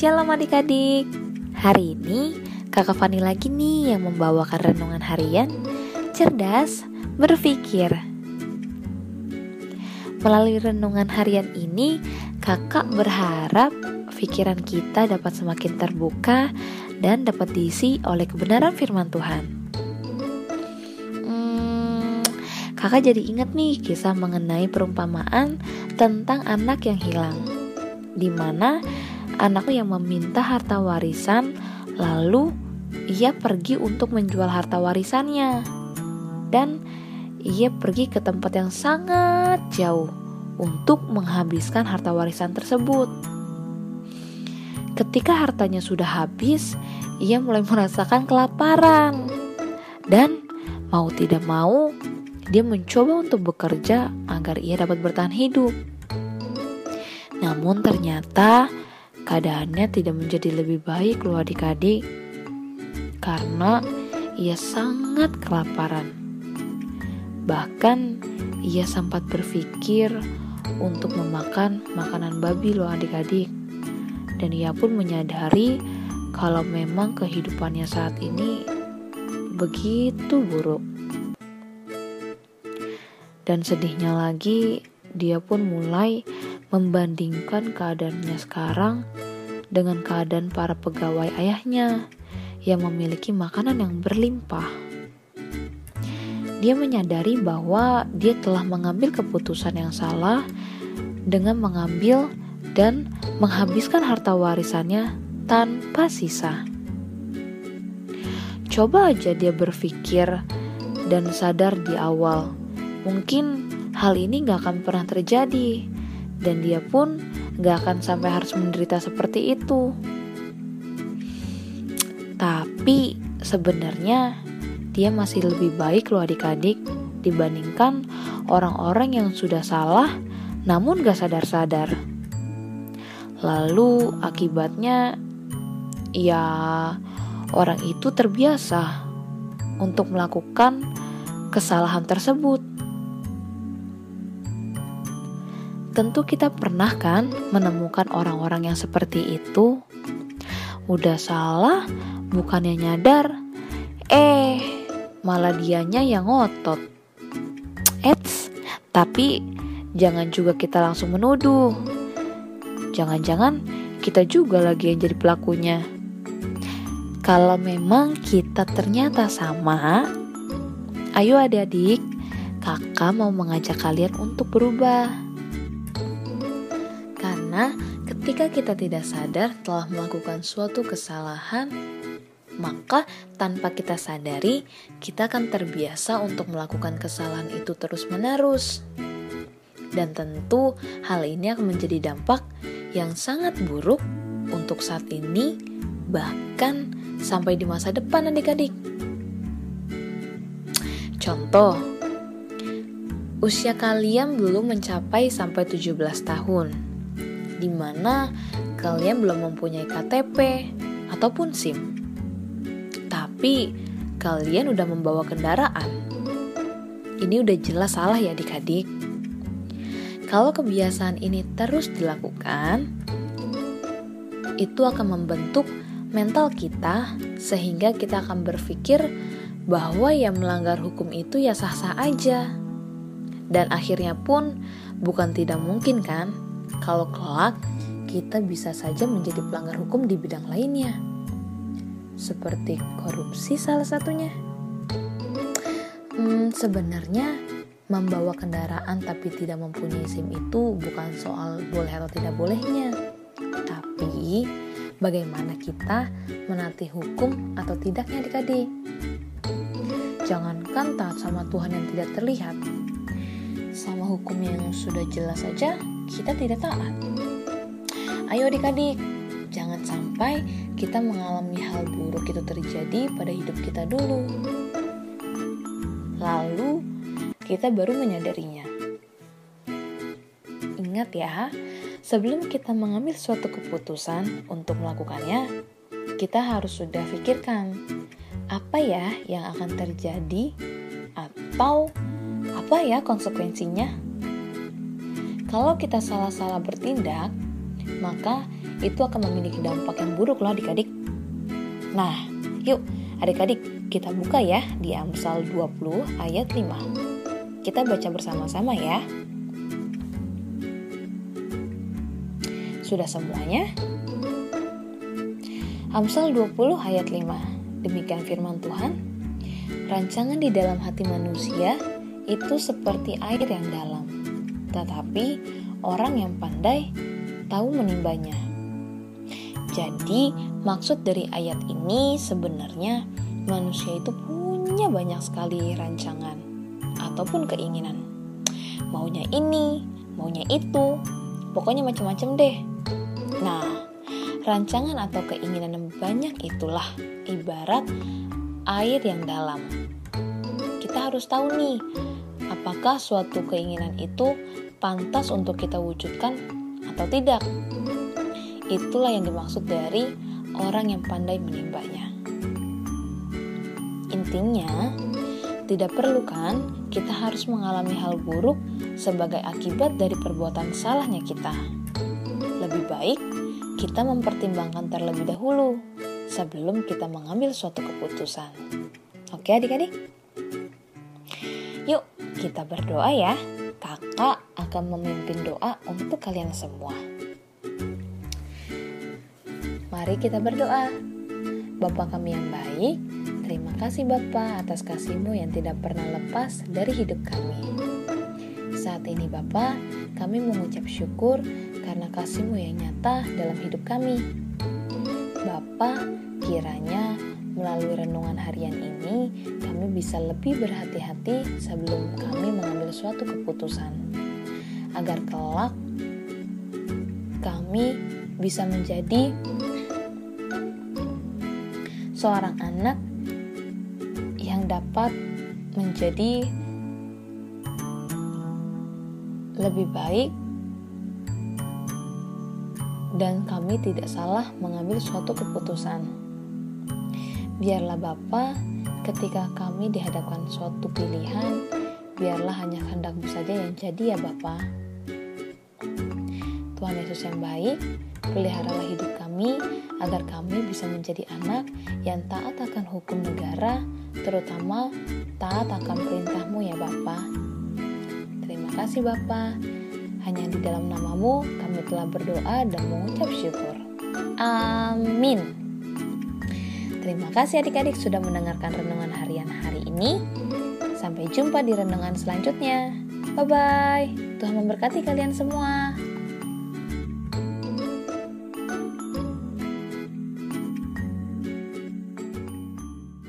Shalom adik-adik. Hari ini kakak Fani lagi nih yang membawakan renungan harian Cerdas berpikir. Melalui renungan harian ini kakak berharap pikiran kita dapat semakin terbuka dan dapat diisi oleh kebenaran firman Tuhan. Hmm, Kakak jadi ingat nih kisah mengenai perumpamaan tentang anak yang hilang di mana anakku yang meminta harta warisan, lalu ia pergi untuk menjual harta warisannya. Dan ia pergi ke tempat yang sangat jauh untuk menghabiskan harta warisan tersebut. Ketika hartanya sudah habis, ia mulai merasakan kelaparan. Dan mau tidak mau, dia mencoba untuk bekerja agar ia dapat bertahan hidup. Namun ternyata keadaannya tidak menjadi lebih baik loh adik-adik karena ia sangat kelaparan. Bahkan ia sempat berpikir untuk memakan makanan babi loh adik-adik. Dan ia pun menyadari kalau memang kehidupannya saat ini begitu buruk. Dan sedihnya lagi, dia pun mulai membandingkan keadaannya sekarang dengan keadaan para pegawai ayahnya yang memiliki makanan yang berlimpah. Dia menyadari bahwa dia telah mengambil keputusan yang salah dengan mengambil dan menghabiskan harta warisannya tanpa sisa. Coba aja dia berpikir dan sadar di awal, mungkin hal ini gak akan pernah terjadi dan dia pun gak akan sampai harus menderita seperti itu. Tapi sebenarnya dia masih lebih baik loh adik-adik dibandingkan orang-orang yang sudah salah namun gak sadar-sadar. Lalu akibatnya ya orang itu terbiasa untuk melakukan kesalahan tersebut. Tentu kita pernah kan menemukan orang-orang yang seperti itu. Udah salah, bukannya nyadar, eh malah dianya yang ngotot. Eits, tapi jangan juga kita langsung menuduh. Jangan-jangan kita juga lagi yang jadi pelakunya. Kalau memang kita ternyata sama, ayo adik-adik, kakak mau mengajak kalian untuk berubah. Karena ketika kita tidak sadar telah melakukan suatu kesalahan, maka tanpa kita sadari, kita akan terbiasa untuk melakukan kesalahan itu terus-menerus. Dan tentu hal ini akan menjadi dampak yang sangat buruk untuk saat ini, bahkan sampai di masa depan adik-adik. Contoh, usia kalian belum mencapai sampai 17 tahun di mana kalian belum mempunyai KTP ataupun SIM. Tapi kalian udah membawa kendaraan. Ini udah jelas salah ya adik-adik. Kalau kebiasaan ini terus dilakukan, itu akan membentuk mental kita sehingga kita akan berpikir bahwa yang melanggar hukum itu ya sah-sah aja. Dan akhirnya pun bukan tidak mungkin kan kalau kelak kita bisa saja menjadi pelanggar hukum di bidang lainnya, seperti korupsi salah satunya. Hmm, sebenarnya membawa kendaraan tapi tidak mempunyai SIM itu bukan soal boleh atau tidak bolehnya, tapi bagaimana kita menanti hukum atau tidaknya adik-adik. Jangankan taat sama Tuhan yang tidak terlihat, sama hukum yang sudah jelas saja kita tidak taat. Ayo adik-adik, jangan sampai kita mengalami hal buruk itu terjadi pada hidup kita dulu. Lalu kita baru menyadarinya. Ingat ya, sebelum kita mengambil suatu keputusan untuk melakukannya, kita harus sudah pikirkan apa ya yang akan terjadi atau apa ya konsekuensinya. Kalau kita salah-salah bertindak, maka itu akan memiliki dampak yang buruk loh adik-adik. Nah, yuk adik-adik kita buka ya di Amsal 20 ayat 5. Kita baca bersama-sama ya. Sudah semuanya? Amsal 20 ayat 5. Demikian firman Tuhan. Rancangan di dalam hati manusia itu seperti air yang dalam, tetapi orang yang pandai tahu menimbanya. Jadi, maksud dari ayat ini sebenarnya manusia itu punya banyak sekali rancangan ataupun keinginan. Maunya ini, maunya itu, pokoknya macam-macam deh. Nah, rancangan atau keinginan yang banyak itulah ibarat air yang dalam. Kita harus tahu nih, apakah suatu keinginan itu pantas untuk kita wujudkan atau tidak. Itulah yang dimaksud dari orang yang pandai menimbanya. Intinya, tidak perlu kan kita harus mengalami hal buruk sebagai akibat dari perbuatan salahnya kita. Lebih baik kita mempertimbangkan terlebih dahulu sebelum kita mengambil suatu keputusan. Oke adik-adik? Yuk kita berdoa ya. Kakak akan memimpin doa untuk kalian semua. Mari kita berdoa. Bapak kami yang baik, terima kasih Bapak atas kasihmu yang tidak pernah lepas dari hidup kami. Saat ini Bapak, kami mengucap syukur karena kasihmu yang nyata dalam hidup kami. Bapak, kiranya melalui renungan harian ini, kami bisa lebih berhati-hati sebelum kami mengambil suatu keputusan, agar kelak kami bisa menjadi seorang anak yang dapat menjadi lebih baik dan kami tidak salah mengambil suatu keputusan. Biarlah Bapa, ketika kami dihadapkan suatu pilihan, biarlah hanya kehendakmu saja yang jadi ya Bapa. Tuhan Yesus yang baik, peliharalah hidup kami agar kami bisa menjadi anak yang taat akan hukum negara, terutama taat akan perintahmu ya Bapa. Terima kasih Bapak. Hanya di dalam namamu kami telah berdoa dan mengucap syukur. Amin. Terima kasih adik-adik sudah mendengarkan renungan harian hari ini. Sampai jumpa di renungan selanjutnya. Bye-bye. Tuhan memberkati kalian semua.